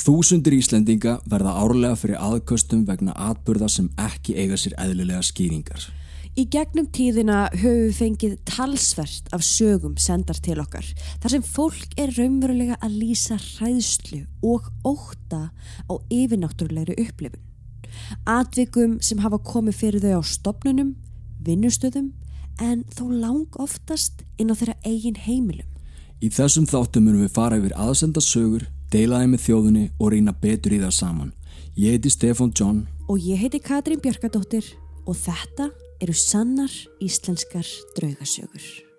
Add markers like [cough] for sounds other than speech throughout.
Þúsundir Íslendinga verða árlega fyrir aðköstum vegna atburða sem ekki eiga sér eðlilega skýringar. Í gegnum tíðina höfum við fengið talsvert af sögum sendar til okkar þar sem fólk er raunverulega að lýsa hræðslu og óta á yfirnáttúrulegri upplifun. Atvikum sem hafa komið fyrir þau á stopnunum, vinnustöðum en þó lang oftast inn á þeirra eigin heimilum. Í þessum þáttum munum við fara yfir aðsenda sögur, deila þeim með þjóðunni og reyna betur í það saman. Ég heiti Stefan John Og ég heiti Katrín Björkadóttir og þetta eru sannar íslenskar draugasögur.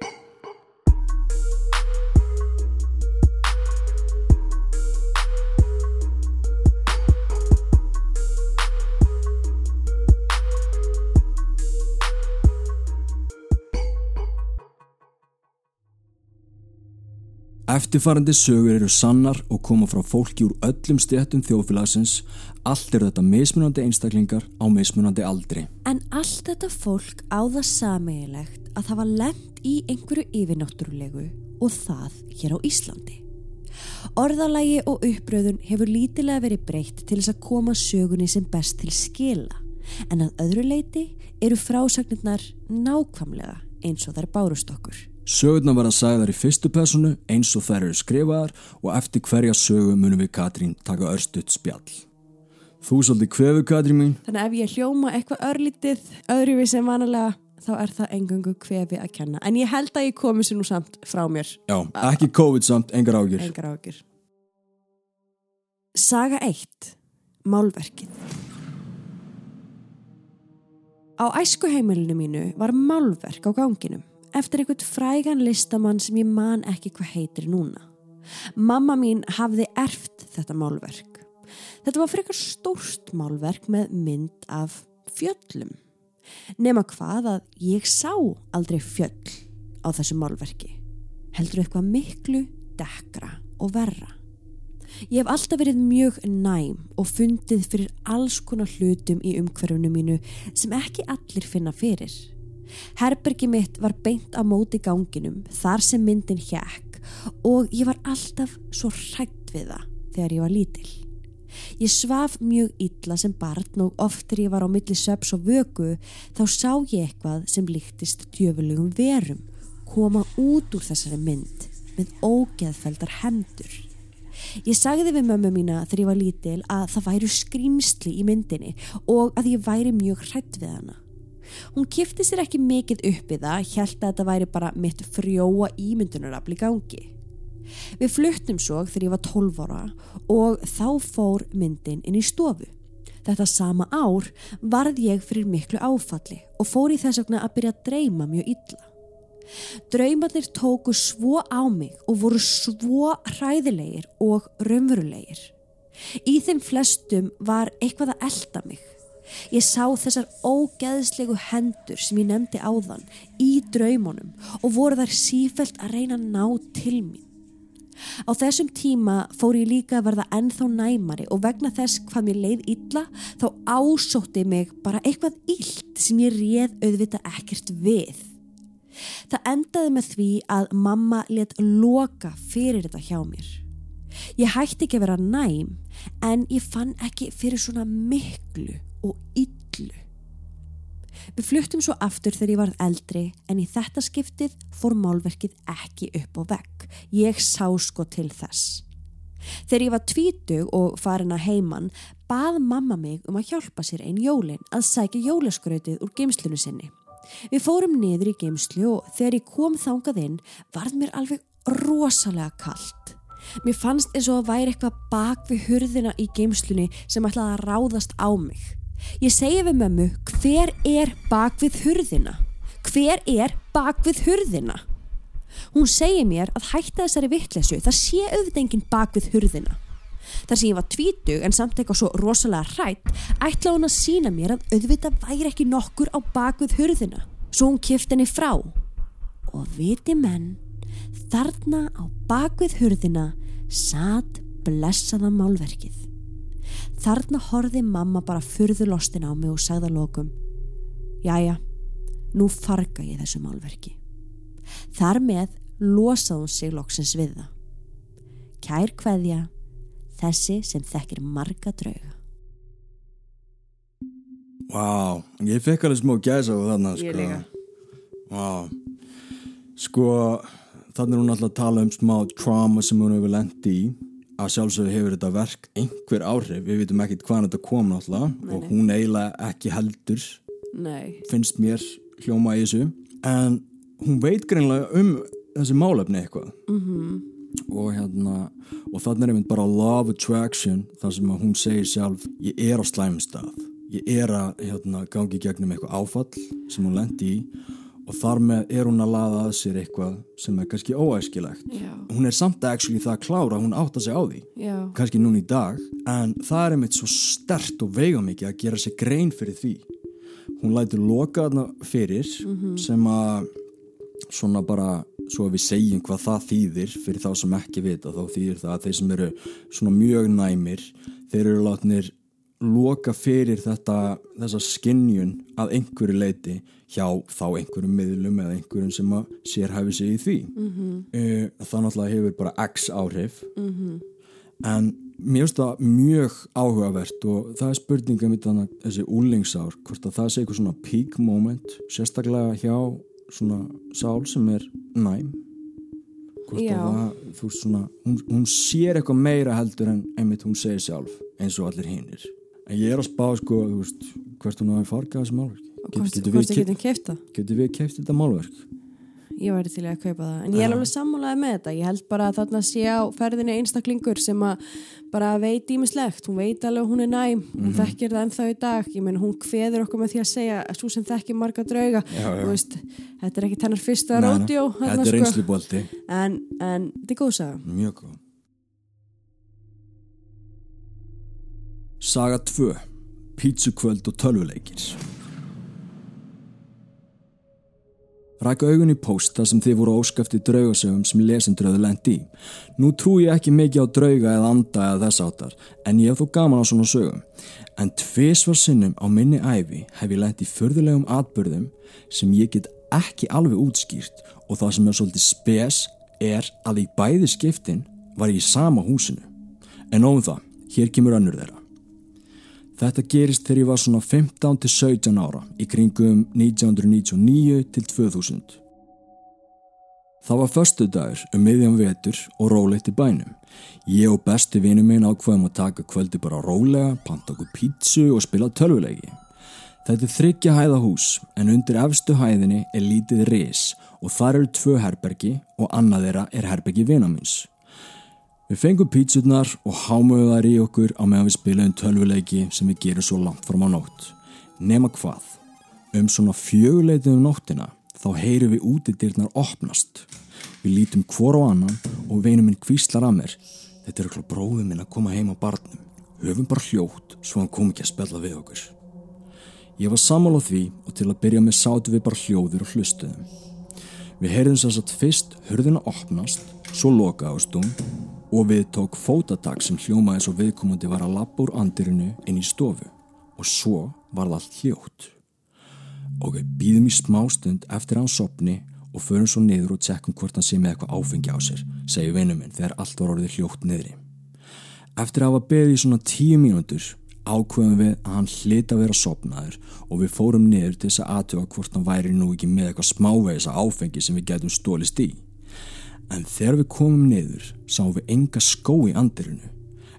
Eftirfarandi sögur eru sannar og koma frá fólki úr öllum stéttum þjóðfélagsins. Allt eru þetta mismunandi einstaklingar á mismunandi aldri. En allt þetta fólk á það sameigilegt að það var lent í einhverju yfirnáttúrulegu og það hér á Íslandi. Orðalagi og uppröðun hefur lítilega verið breytt til þess að koma sögunni sem best til skila en að öðru leiti eru frásagnirnar nákvamlega eins og þær bárust okkur. Sögurnar verða sagðar í fyrstu personu eins og þær eru skrifaðar og eftir hverja sögu munum við Katrín taka örstuðt spjall. Þú svolítið kvefu Katrín mín? Þannig ef ég hljóma eitthvað örlítið öðruvið sem vanalega þá er það engangu kvefi að kenna. En ég held að ég komi sér nú samt frá mér. Já, ekki COVID samt, engar ágjur. Engar ágjur. Saga 1. Málverkið. Á æskuheimilinu mínu var málverk á ganginum eftir einhvern frægan listamann sem ég man ekki hvað heitir núna. Mamma mín hafði erft þetta málverk. Þetta var frekar stórt málverk með mynd af fjöllum. Nefna hvað að ég sá aldrei fjöll á þessu málverki. Heldur eitthvað miklu, dekra og verra. Ég hef alltaf verið mjög næm og fundið fyrir alls konar hlutum í umhverfunu mínu sem ekki allir finna fyrir. Herbergi mitt var beint á móti ganginum þar sem myndin hjekk og ég var alltaf svo hrætt við það þegar ég var lítil. Ég svaf mjög illa sem barn og oft þegar ég var á milli söps og vöku þá sá ég eitthvað sem líktist djöfulegum verum koma út úr þessari mynd með ógeðfeldar hendur. Ég sagði við mömmu mína þegar ég var lítil að það væru skrýmsli í myndinni og að ég væri mjög hrætt við hana. Hún kifti sér ekki mikið upp í það, held að þetta væri bara mitt frjóa ímyndunarafli gangi. Við fluttum svo þegar ég var 12 ára og þá fór myndin inn í stofu. Þetta sama ár varð ég fyrir miklu áfalli og fór í þess vegna að byrja að dreyma mjög illa. Draumarnir tóku svo á mig og voru svo hræðilegir og raunverulegir. Í þeim flestum var eitthvað að elda mig. Ég sá þessar ógeðslegu hendur sem ég nefndi áðan í draumunum og voru þær sífelt að reyna að ná til mín. Á þessum tíma fór ég líka að verða ennþá næmari og vegna þess hvað mér leið illa þá ásótti mig bara eitthvað illt sem ég réð auðvita ekkert við. Það endaði með því að mamma let loka fyrir þetta hjá mér. Ég hætti ekki að vera næm en ég fann ekki fyrir svona miklu og illu. Við fluttum svo aftur þegar ég varð eldri en í þetta skiptið fór málverkið ekki upp á vegg. Ég sá sko til þess. Þegar ég var tvítug og farin að heiman bað mamma mig um að hjálpa sér einn jólin að sækja jólaskrautið úr geimslunu sinni. Við fórum niður í geimslu og þegar ég kom þangað inn varð mér alveg rosalega kallt. Mér fannst eins og að væri eitthvað bak við hurðina í geimslunni sem ætlaði að ráðast á mig. Ég segi við mömmu, hver er bak við hurðina? Hver er bak við hurðina? Hún segi mér að hætta þessari vittlesu, það sé auðvitað enginn bak við hurðina. Þar sem ég var tvítug en samt eitthvað svo rosalega hrætt, ætla hún að sína mér að auðvitað væri ekki nokkur á bak við hurðina. Svo hún kift henni frá. Og viti menn, þarna á bak við hurðina satt blessaða málverkið. Þarna horfi mamma bara furðulostin á mig og sagði að lokum Jæja, nú farga ég þessu málverki. Þar með losaði hún sig loksins við það. Kær kveðja, þessi sem þekkir marga drauga. Vá, ég fekk alveg smá gæsa á þarna Ég sko. líka. Vá Sko, þannig er hún alltaf að tala um smá trauma sem hún hefur lendi í að sjálfsögðu hefur þetta verk einhver áhrif, við vitum ekkit hvaðan þetta kom náttúrulega og hún eiginlega ekki heldur Nei. finnst mér hljóma í þessu. En hún veit greinlega um þessi málefni eitthvað. -hmm. og hérna og þannig er einmitt bara love attraction þar sem hún segir sjálf ég er á slæmum stað. Ég er að hérna, gangi gegnum eitthvað áfall sem hún lendi í og þar með er hún að laða að sér eitthvað sem er kannski óæskilegt. Já. hún er samt actually það klára að hún átta sig á því. Já. kannski núna í dag. En það er einmitt svo stert og veigamikið að gera sér grein fyrir því. Hún lætur loka þarna fyrir sem að svona bara svo að við segjum hvað það þýðir fyrir þá sem ekki vita. Þá þýðir það að þeir sem eru svona mjög næmir þeir eru látnir loka fyrir þetta þessa skinnjun að einhverju leiti hjá þá einhverjum miðlum eða einhverjum sem að sérhæfi sig í því. Mm -hmm. það náttúrulega hefur bara x áhrif. En mér finnst það mjög áhugavert og það er spurninga mitt þannig þessi úlingsár, hvort að það sé eitthvað svona peak moment, sérstaklega hjá svona sál sem er næm. Hvort Já. að það, þú veist svona hún, hún sér eitthvað meira heldur en einmitt hún segir sjálf, eins og allir hinnir en ég er að spá sko, veist hvert hún hafi fargað þessi málverk Og hvort, getum hvort við, þið getum getum við keift þetta málverk Ég væri til að kaupa það. En ég er alveg sammálaði með þetta. Ég held bara að þarna sé á ferðinni einstaklingur sem að bara veit ímislegt. Hún veit alveg að hún er næm. Hún þekkir það ennþá í dag. Ég meina hún kveður okkur með því að segja að svo sem þekkir marga drauga. Já, já. Þú Veist, þetta er ekki tennar fyrsta ródjó. þetta er reynslubolti, En, en þetta er góð saga. mjög góð Saga 2 Pítsukvöld og tölvuleikir Ræk augun í post þar sem þið voru óskafti draugasögum sem lesendröðu lendi í. Nú trú ég ekki mikið á drauga eða anda eða þess áttar, en ég hef þó gaman á svona sögum. En tvisvar sinnum á minni æfi hef ég lendi í förðulegum atbyrðum sem ég get ekki alveg útskýrt og það sem er svolítið spes er að í bæði skiptin var ég í sama húsinu. En óum það, hér kemur önnur þeirra. Þetta gerist þegar ég var svona 15 til 17 ára í kringum 1999 til 2000. Það var förstu dagur um miðjan vetur og rólegt í bænum. Ég og besti vinnu minn ákvaðum að taka kvöldi bara rólega, panta okkur pítsu og spila tölvuleiki. Þetta er þryggja hæða hús en undir efstu hæðinni er lítið ris og þar eru tvö herbergi og annað þeirra er herbergi vinamins. Við fengum pítsurnar og hámuðu þær í okkur á meðan við spilaðum tölvuleiki sem við gerum svo langt fram á nótt. Nema hvað, um svona fjöguleitið um nóttina þá heyrum við útidyrnar opnast. Við lítum hvor á annan og veinum minn kvíslar að mér. Þetta er okkur bróðum minn að koma heim á barnum. Höfum bara hljótt svo hann kom ekki að spella við okkur. Ég var sammála því og til að byrja með sátu við bara hljóður og hlustuðum. Við heyrðum sem sagt fyrst hurðina opnast, svo lokaðust hún og við tók fótatak sem hljómaði svo viðkomandi var að lappa úr andirinu inn í stofu og svo var það allt hljótt. Ok, býðum í smástund eftir að hann sopni og förum svo niður og tjekkum hvort hann sé með eitthvað áfengi á sér, segir vinnu minn þegar allt var orðið hljótt niðri. Eftir að hafa beðið í svona tíu mínútur ákveðum við að hann hlita að vera sopnaður og við fórum niður til þess að aðtöga hvort hann væri nú ekki með eitthvað smávegis að áfengi sem við getum stólist í. En þegar við komum niður sáum við enga skó í andirinu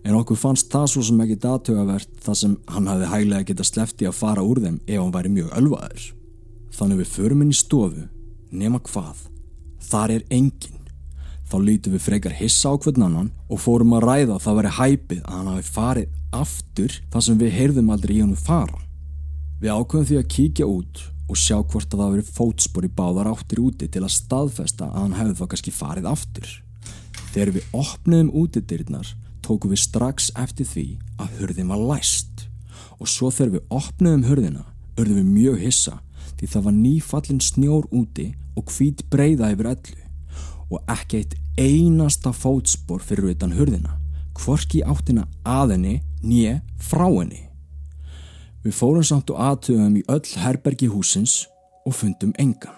en okkur fannst það svo sem ekki datögavert þar sem hann hafði hæglega geta slefti að fara úr þeim ef hann væri mjög ölvaður. Þannig við förum inn í stofu, nema hvað, þar er engin. Þá lítum við frekar hissa á hvern annan og fórum að ræða að það væri hæpið að hann hafi farið aftur þar sem við heyrðum aldrei í honum fara. Við ákveðum því að kíkja út og sjá hvort að það veri fótspor í báðar áttir úti til að staðfesta að hann hefði þá kannski farið aftur. Þegar við opniðum útidyrnar tókum við strax eftir því að hurðin var læst og svo þegar við opniðum hurðina urðum við mjög hissa því það var nýfallin snjór úti og hvít breyða yfir öllu og ekki eitt einasta fótspor fyrir utan hurðina hvorki áttina að henni nýje frá henni. Við fórum samt og aðtöðum í öll herbergi húsins og fundum engan.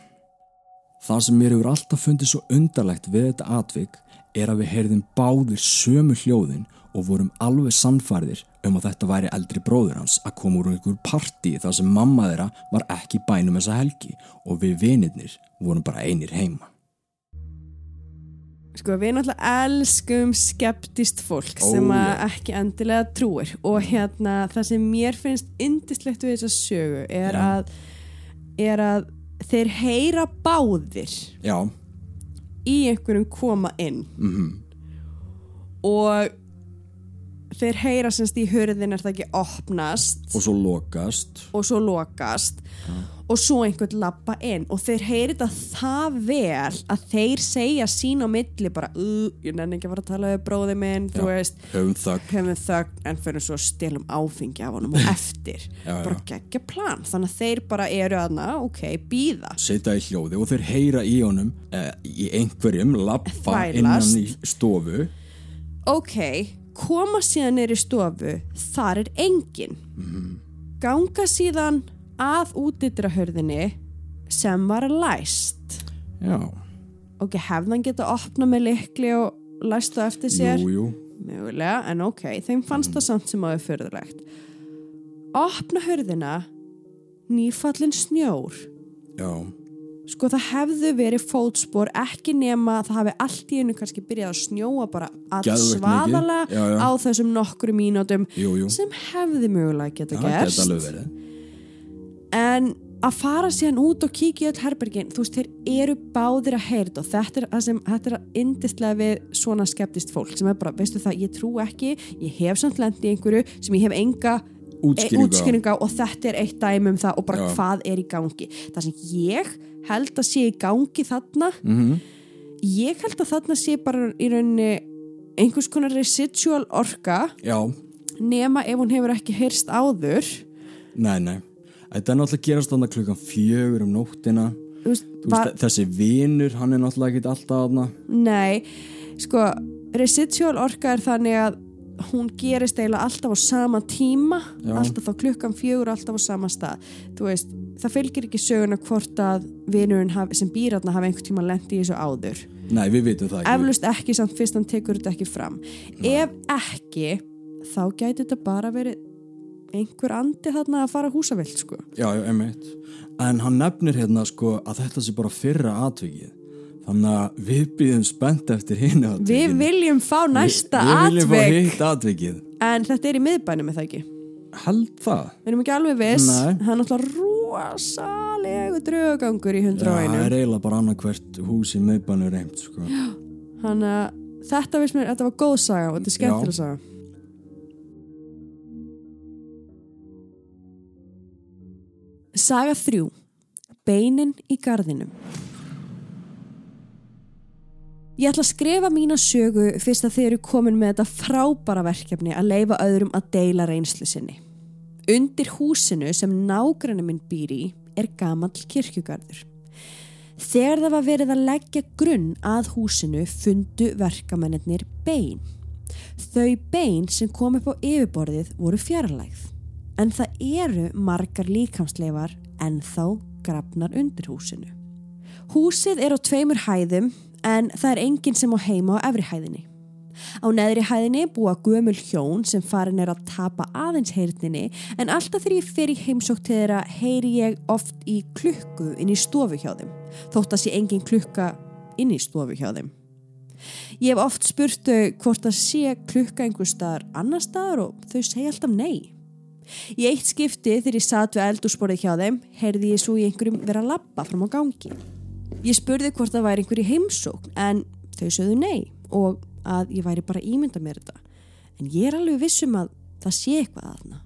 Það sem mér hefur alltaf fundið svo undarlegt við þetta atvik er að við heyrðum báðir sömu hljóðin og vorum alveg sannfærðir um að þetta væri eldri bróður hans að koma úr einhver partí þar sem mamma þeirra var ekki bænum þessa helgi og við vinirnir vorum bara einir heima. Sko við náttúrulega elskum skeptist fólk Ó, sem að ekki endilega trúir. Og hérna það sem mér finnst indislegt við þessa sögu er Já. að er að þeir heyra báðir Já, í einhverjum koma inn. Mhm, og þeir heyra semst í hurðin er það ekki opnast. Og svo lokast. og svo lokast og svo einhvern lappa inn. Og þeir heyri þetta það vel að þeir segja sín á milli bara, ég nenni ekki að fara að tala við bróði minn, þú Já. veist. Höfum þögg. en fyrir svo að stelum áfengi af honum og [laughs] eftir. Já, bara geggja plan, þannig að þeir bara eru aðna, ok, býða Sita í hljóði og þeir heyra í honum eh, í einhverjum lappa innan í stofu. ok, koma síðan neyri stofu. Þar er engin ganga síðan að útidrahörðinni sem var læst Já, ok, hefðan geta opnað með likli og læst það eftir sér jú, jú. mögulega, en ok, þeim fannst það samt sem að það förðulegt opna hörðina nýfallin snjór Já, sko það hefðu verið fótspor ekki nema að það hafi allt í einu kannski byrjað að snjóa bara að Geðveikt svaðalega mikið. Já, já. á þessum nokkru jú. sem hefði mögulega geta Það gerst geta. En að fara síðan út og kíkja í öll herbergin, þú veist, þeir eru báðir að heyrða og þetta er að sem þetta er að indislega við svona skeptist fólk sem er bara, veistu það, ég trú ekki ég hef samt lendi einhverju sem ég hef enga Útskýringu á. útskýringa og þetta er eitt dæmi um það og bara Já. hvað er í gangi það sem ég held að sé í gangi þarna Mhm. ég held að þarna sé bara í rauninni einhvers konar residual orka Já, nema ef hún hefur ekki heyrst áður nei, nei. Þetta er náttúrulega að gerast þarna klukkan fjögur um nóttina. þú veist, þessi vinur, hann er náttúrulega ekki alltaf þarna. nei sko, residual orka er þannig að hún gerist eiginlega alltaf á sama tíma Já. alltaf þá klukkan fjögur alltaf á sama stað veist, það fylgir ekki söguna hvort að vinurinn hafi, sem býratna hafi einhvern tíma lendi í þessu áður Nei, við vitum það ekki. eflust ekki samt fyrst hann tekur þetta ekki fram ef ekki þá gæti þetta bara verið einhver andi þarna að fara húsavilt sko Já, já, einmitt. En hann nefnir hérna sko að þetta sé bara fyrra atvikið. Þannig að við býðum spennt eftir hinu atvikið. við viljum fá næsta Við, við viljum fá atvik hitt atvikið. en þetta er í miðbænum með það ekki Held það? við erum ekki alveg viss Nei. það er náttúrulega rosalegu draugangur í Já, 101 það er eiginlega bara annarkvert hús í miðbænu reynd sko. [gasps] þannig að þetta mér, þetta var góð saga og þetta er skemmtileg Já. saga Saga 3 Beinin í garðinum Ég ætla að skrifa mína sögu fyrst að þið eru komin með þetta frábara verkefni að leifa öðrum að deila reynslu sinni. Undir húsinu sem nágranni minn býr í er gamall kirkjugarður. Þegar það var verið að leggja grunn að húsinu fundu verkamennir bein. Þau bein sem kom upp á yfirborðið voru fjarlægð. En það eru margar líkamsleifar en þá grafnar undir húsinu. Húsið er á tveimur hæðum en það er enginn sem á heima á efri hæðinni. Á neðri hæðinni búa gömul hjón sem farin er að tapa aðeins heyrninni en alltaf þegar ég fer í heimsók til þeirra heyri ég oft í klukku inn í stofu hjá þeim þótt að sé engin klukka inn í stofu hjá þeim. Ég hef oft spurt þau hvort að sé klukka einhver staðar annar staðar og þau segja alltaf nei. Í eitt skipti þegar ég satt við eldúsborðið hjá þeim heyrði ég svo í einhverjum vera að labba fram á gangi. Ég spurði hvort það væri einhver í heimsókn en þau sögðu nei og að ég væri bara ímynda mér þetta. En ég er alveg vissum að það sé eitthvað aðna.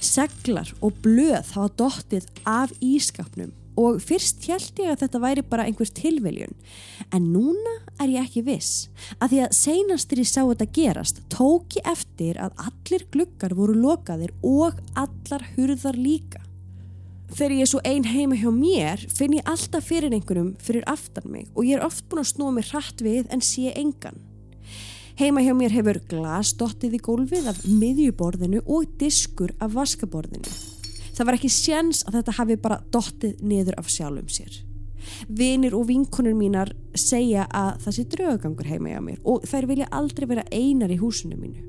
Seglar og blöð hafa dottið af ískapnum og fyrst held ég að þetta væri bara einhver tilveljun. En núna er ég ekki viss. Að því að seinastir ég sá þetta gerast tók ég eftir að allir gluggar voru lokaðir og allar hurðar líka. Þegar ég er svo ein heima hjá mér finn ég alltaf fyrir einhverjum fyrir aftan mig og ég er oft búin að snúa mig hratt við en sé engan. Heima hjá mér hefur glas dottið í gólfið af miðjuborðinu og diskur af vaskaborðinu. Það var ekki séns að þetta hafi bara dottið niður af sjálfum sér. Vinir og vinkonur mínar segja að það sé draugagangur heima hjá mér og þær vilja aldrei vera einar í húsinu mínu.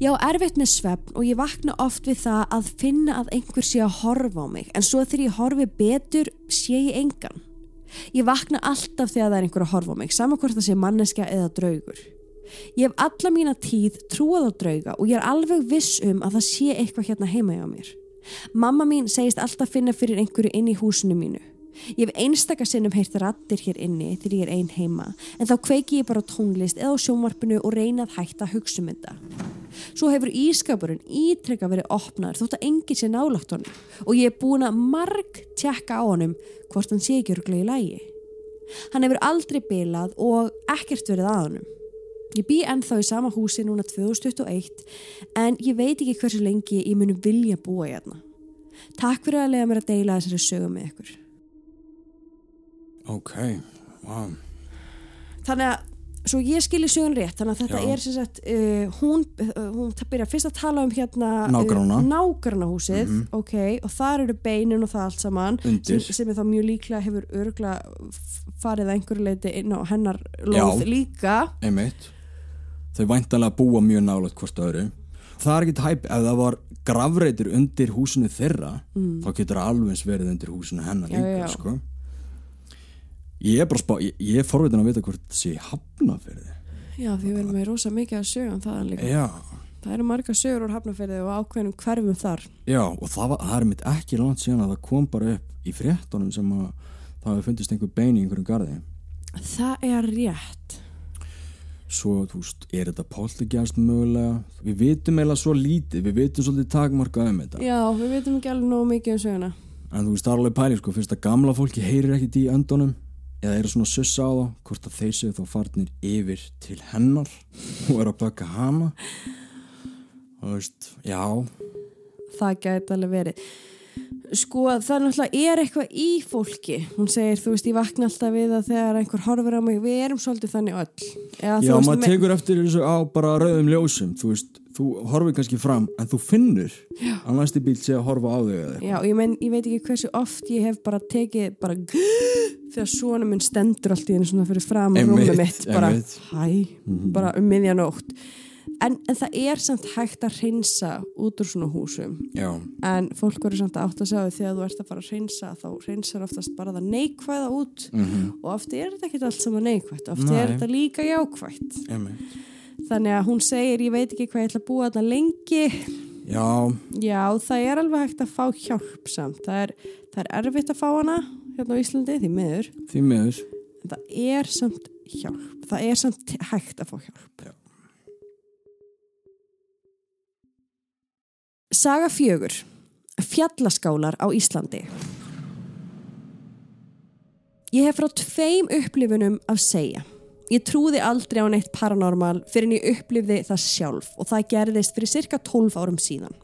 Ég á erfitt með svefn og ég vakna oft við það að finna að einhver sé að horfa á mig en svo þegar ég horfi betur sé ég engan. Ég vakna alltaf þegar það er einhver að horfa á mig, saman hvort það sé manneska eða draugur. Ég hef alla mína tíð trúað á drauga og ég er alveg viss um að það sé eitthvað hérna heima hjá mér. Mamma mín segist alltaf finna fyrir einhverju inn í húsinu mínu. Ég hef einstakar sinnum heyrt rattir hér inni þegar ég er einn heima en þá kveiki ég bara tónlist eða á sjónvarpinu og reyna að hætta að hugsa um þetta. Svo hefur ískapurinn ítrekka verið opnar þótt að enginn sé nálagt honum og ég er búin að marg tjekka á honum hvort hann sé ekki örglega í lægi. Hann hefur aldrei bilað og ekkert verið að honum. Ég bý ennþá í sama húsi núna 2021 en ég veit ekki hversu lengi ég muni vilja búa hérna. Takk fyrir að lega mér að deila þessari sögu með ykkur. Ok, wow. Þannig að, svo ég skilji sögun rétt, þannig að þetta Já. er sem sagt, uh, hún, uh, hún byrja fyrst að tala um hérna Nágranna. uh, nágrannahúsið, ok, og þar eru beinin og það allt saman, sem, sem er þá mjög líklega hefur örgla farið einhverju leiti inn á hennar lóð Já. líka. einmitt þau væntanlega búa mjög nálægt hvort öðru það er ekkit hæp, ef það var gravreitur undir húsinu þeirra þá getur það alveg eins verið undir húsinu hennar Mm. Líka já. sko ég er bara spá, ég, ég er forvitin að vita hvort það sé hafnafyrði Já, því við erum með rosa mikið að sögum þaðan líka. já, Það eru marga sögur úr hafnafyrði og ákveðnum hverfum þar. já, og það, var, það er mitt ekki langt síðan að það kom bara upp í fréttunum sem að það hefur fundist einhver bein í einhverjum garði Það er rétt. Svo, þú veist, er þetta poltergeist mögulega, við vitum eiginlega svo lítið, við vitum svolítið takmarka um þetta. Já, við veitum ekki alveg nógu mikið um söguna. En þú veist, það er alveg pæling, sko, finnst að gamla fólki heyrir ekkit í öndunum? Eða eru svona sussa á þá, hvort að þeir séu þá farnir yfir til hennar og eru að baka hana? Þú veist, já. Það gæti alveg verið. Sko, það náttúrulega er eitthvað í fólki. Hún segir, þú veist, ég vakna alltaf við að þegar einhver horfir á mig, við erum svolítið þannig öll. Eða, Já, veist, maður tekur eftir þessu á bara rauðum ljósum, þú veist þú horfir kannski fram, en þú finnur að næsti bíl sé að horfa á eitthvað. Já, ég, mein, ég veit ekki hversu oft ég hef bara tekið bara [gasps] þegar svona minn stendur allt í einu svona fyrir fram rúmið mitt, bara hæ, bara um miðjanótt en, en það er samt hægt að hreinsa út úr svona húsum Já, en fólk verður samt átt að segja því þegar þú ert að fara að hreinsa þá hreinsar oftast bara það neikvæða út og oft er þetta ekki allt saman neikvætt oft Nei. er þetta líka jákvætt einmitt þannig að hún segir ég veit ekki hvað ég ætla að búa þetta lengi Já, Já, það er alveg hægt að fá hjálp samt. Það er, það er erfitt að fá hana hérna á Íslandi, því miður. því miður En það er samt hjálp. Það er samt hægt að fá hjálp. Já. Saga fjögur. Fjallaskálar á Íslandi. Ég hef frá tveim upplifunum að segja. Ég trúði aldrei á neitt paranormal fyrir en ég upplifði það sjálf og það gerðist fyrir cirka 12 árum síðan.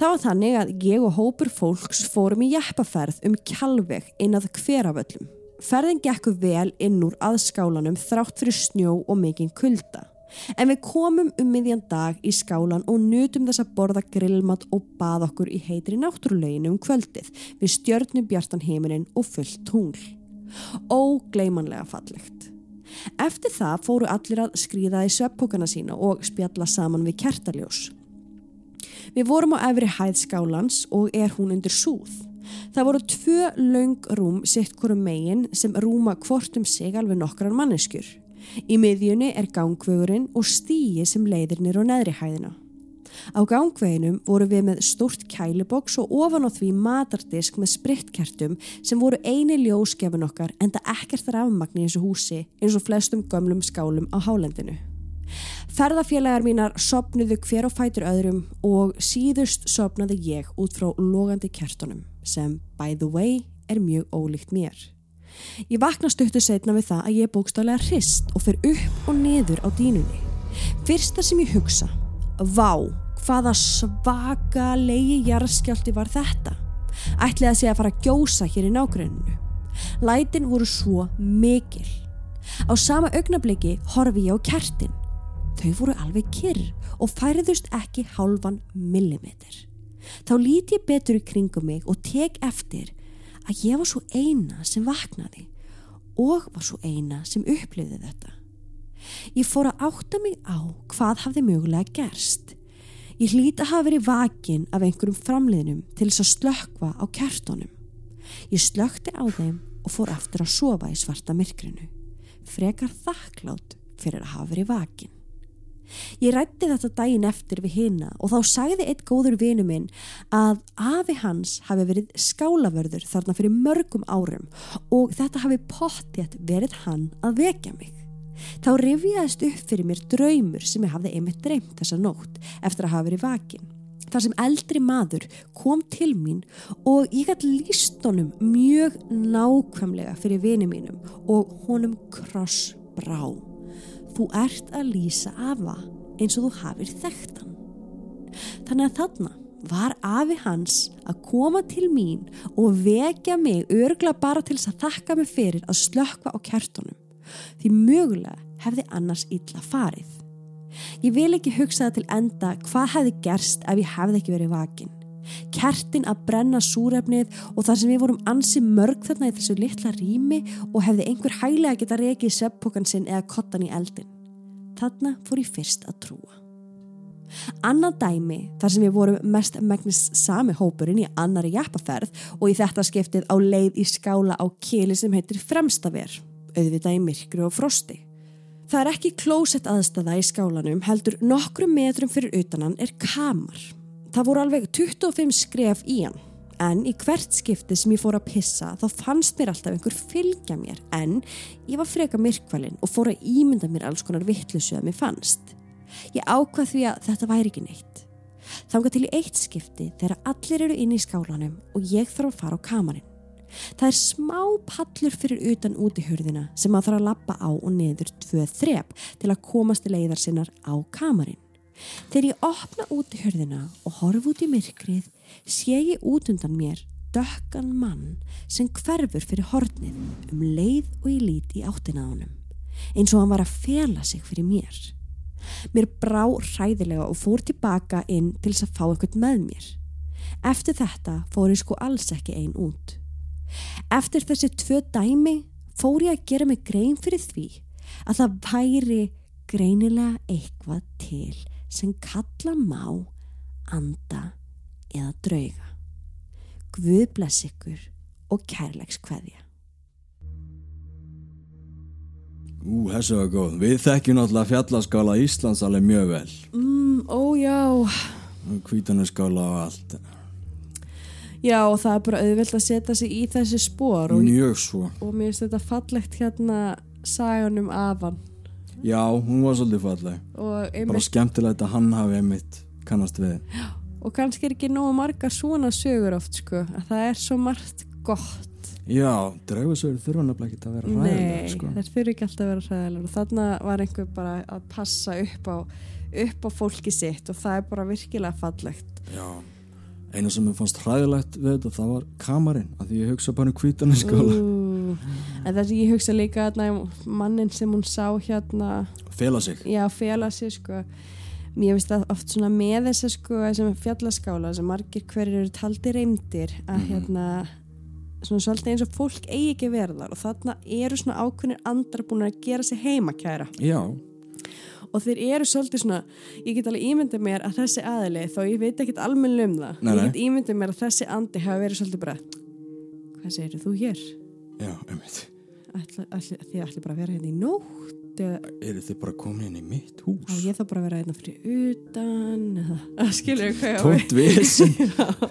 Það var þannig að ég og hópur fólks fórum í jeppaferð um kjálveg inn að hveraföllum. Ferðin gekk vel inn úr aðskálanum þrátt fyrir snjó og mikinn kulda. En við komum um miðjan dag í skálan og nutum þess að borða grillmat og bað okkur í heitri náttúruleginu um kvöldið við stjörnum bjartan heiminin og fullt tungl. Ógleymanlega fallegt. Eftir það fóru allir að skrýða í sveppókana sína og spjalla saman við kertaljós. Við vorum á efri hæð skálans og er hún undir súð. Það voru tvö laung rúm sitt hverju megin sem rúma hvort um sig alveg nokkrar manneskjur. Í miðjunni er gangvegurinn og stíi sem leiðir nýr á neðri hæðina. Á gangveginum voru við með stórt kæliboks og ofan á því matardisk með spritkertum sem voru eini ljósgefin okkar en það ekkert rafmagn í þessu húsi eins og flestum gömlum skálum á hálendinu. Ferðafélagar mínar sopnuðu hver á fætur öðrum og síðust sopnaði ég út frá logandi kertunum sem, by the way, er mjög ólíkt mér. Ég vakna stuttu setna við það að ég er bókstálega hrist og fer upp og niður á dínunni. Fyrsta sem ég hugsa, vá, hvaða svakalegi jarðskjálti var þetta? Ætli að sé að fara að gjósa hér í nágruninu. Lætin voru svo mikil. Á sama augnabliki horfi ég á kertin. Þau voru alveg kyrr og færiðust ekki hálfan millimeter. Þá lít ég betur í kringum mig og tek eftir að ég var svo eina sem vaknaði og var svo eina sem upplifði þetta. Ég fór að átta mig á hvað hafði mögulega gerst. Ég hlýta að hafa verið vakin af einhverjum framliðnum til þess að slökva á kertonum. Ég slökti á þeim og fór aftur að sofa í svarta myrkrinu. Frekar þakklátt fyrir að hafa verið vakin. Ég rætti þetta daginn eftir við hina og þá sagði eitt góður vinu minn að afi hans hafi verið skálavörður þarna fyrir mörgum árum og þetta hafi pottjætt verið hann að vekja mig. Þá rifjaðist upp fyrir mér draumur sem ég hafði einmitt dreymt þessa nótt eftir að hafa verið vakin. Þar sem eldri maður kom til mín og ég gæti líst honum mjög nákvæmlega fyrir vini mínum og honum kross brá. Þú ert að lýsa afa eins og þú hafið þekktan. Þannig að þarna var afi hans að koma til mín og vekja mig örgla bara til þess að þakka mig fyrir að slökka á kertunum. Því mögulega hefði annars illa farið. Ég vil ekki hugsa það til enda hvað hefði gerst ef ég hefði ekki verið vakin. Kertin að brenna súrefnið og þar sem við vorum ansi mörg þarna í þessu litla rými og hefði einhver hæglega geta reikið seppókan sinn eða kottan í eldin. Þarna fór ég fyrst að trúa. Annað dæmi þar sem við vorum mest megnist sami hópurinn í annari jæppaferð og í þetta skiptið á leið í skála á kili sem heitir Fremstaver, auðvitað í myrkru og frosti. Það er ekki klósett aðstæða í skálanum heldur nokkrum metrum fyrir utanan er kamar. Það voru alveg 25 skref í hann. En í hvert skipti sem ég fór að pissa þá fannst mér alltaf einhver fylgja mér en ég var freka myrkvælin og fór að ímynda mér alls konar vittlusu að mér fannst. Ég ákvað því að þetta væri ekki neitt. Þanga til í eitt skipti þegar allir eru inn í skálanum og ég þarf að fara á kamarinn. Það er smá pallur fyrir utan út í hurðina sem maður þarf að lappa á og neður tvö þrep til að komast til leiðar sinnar á kamarinn. Þegar ég opna út í hörðina og horf út í myrkrið sé ég út undan mér dökkan mann sem hverfur fyrir hornið um leið og ég lít í áttina á honum eins og hann var að fela sig fyrir mér. Mér brá ræðilega og fór tilbaka inn til þess að fá eitthvað með mér. Eftir þetta fór ég sko alls ekki einn út. Eftir þessi tvö dæmi fór ég að gera mig grein fyrir því að það væri greinilega eitthvað til sem kalla má anda eða drauga. Guð bless ykkur og kærleiks hvaðja. Ú, þessu var góð. Við þekkjum náttúrulega fjallaskála Íslands alveg mjög vel. Mm, ójá. Kvítanuskála og allt. Já, og það er bara auðvilt að setja sig í þessi spór. Mjög svo. Og mér finnst þetta fallegt hérna saganum afan. Já, hún var svolítið falleg. Einmitt... Bara skemmtilegt að hann hafi einmitt kannast við. Og kannski er ekki nógu marga svona sögur oft, sko. Að það er svo margt gott. Já, draugasögur þurfa nefnilega ekki að vera ræðilega, sko. Nei, það þurfa ekki alltaf að vera ræðilega. Og þarna var einhver bara að passa upp á, upp á fólki sitt og það er bara virkilega fallegt. Já, einu sem ég fannst ræðilegt við þetta, það var kamarinn. Að því ég hugsa bara um kvítanir skóla. En þess að ég hugsa líka hérna, mannin sem hún sá hérna Fela sig. Já, fela sig sko. Mér finnst það oft svona með þess að sko sem fjallaskála sem margir hverjir eru taldi reymdir að mm -hmm. hérna svona svolítið eins og fólk eigi ekki verðar og þarna eru svona ákveðinir andra búin að gera sig heima kæra. Já. Og þeir eru svolítið svona ég get alveg ímyndið mér að þessi aðili þó ég veit ekki almenna um það nei, ég get ímyndið mér að þessi andi hafa verið svolítið bara hvað segir þú hér? Já, ummitt Þið ætli bara að vera hérna í nótt Eru þið bara komin inn í mitt hús? Já, ég þá bara að vera hérna fyrir utan [laughs] Skilur ég hvað ég á Tótt vissin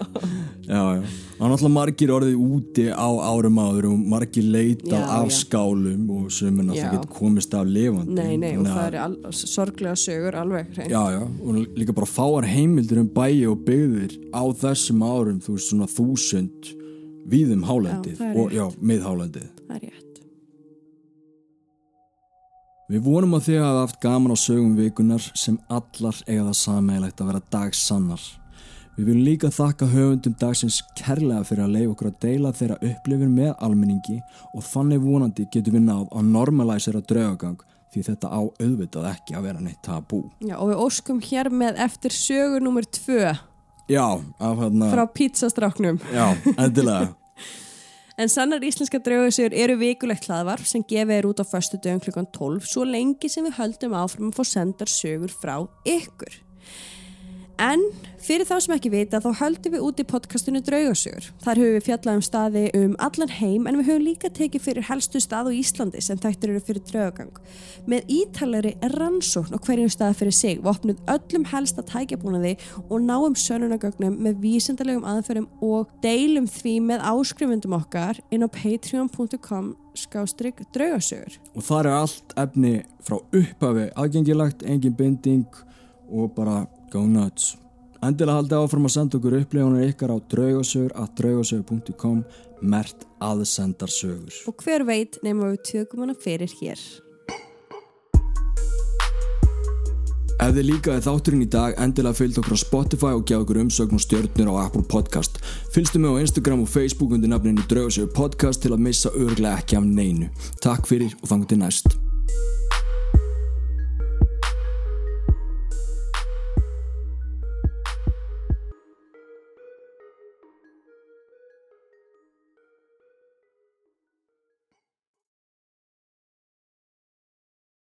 [laughs] Já, já Það er náttúrulega margir orðið úti á árum áður og margir leitað já, af já. skálum og sem er náttúrulega ekki komist af levandi Nei, nei, og það er sorglega sögur alveg hrein. Já, já, og líka bara fáar heimildur um bæi og byggðir á þessum árum, þú veist, svona þúsund viðum hálendið og já, miðhálendið það er rétt Við vonum að þið hafa haft gaman á sögum vikunar sem allar eiga það sammeilegt að vera dagsannar Við viljum líka þakka höfundum dagsins kærlega fyrir að leiða okkur að deila þeirra upplifin með almenningi og þannig vonandi getum við náð að normalæsera draugagang því þetta á auðvitað ekki að vera neitt tabú. Já og við óskum hér með eftir sögu nummer tvö. Já, af hérna... Frá pizzastráknum. Já, endilega. [laughs] En sannar íslenska draugasögur eru vikulegt hlaðvarp sem gefið er út á förstu dögum klukkan 12 svo lengi sem við höldum áfram að fá sendar sögur frá ykkur. En fyrir þá sem ekki vita þá höldum við út í podcastinu Draugasögur. Þar höfum við fjallað um staði um allan heim en við höfum líka tekið fyrir helstu stað á Íslandi sem þættir eru fyrir draugagang. Með ítalari rannsókn og hverjum stað fyrir sig við opnum öllum helsta tækjabúnaði og náum sönunagögnum með vísendalegum aðferðum og deilum því með áskrifundum okkar inn á patreon.com skástrygg draugasögur. Og þar er allt efni frá upphafi aðgengilagt, engin binding og bara Go nuts. Endilega haldið áfram að senda okkur upplifunir ykkar á draugasögur at draugasögur.com mert aðsendarsögur. Og hver veit nefnum við tökum hana fyrir hér. Ef þið líkaði þátturinn í dag, endilega fylgd okkur á Spotify og gjá okkur umsögn og stjórnir á Apple Podcast. Fylgstu mig á Instagram og Facebook undir nafninu Draugasögur Podcast til að missa örglega ekki af neinu. Takk fyrir og þangu til næst.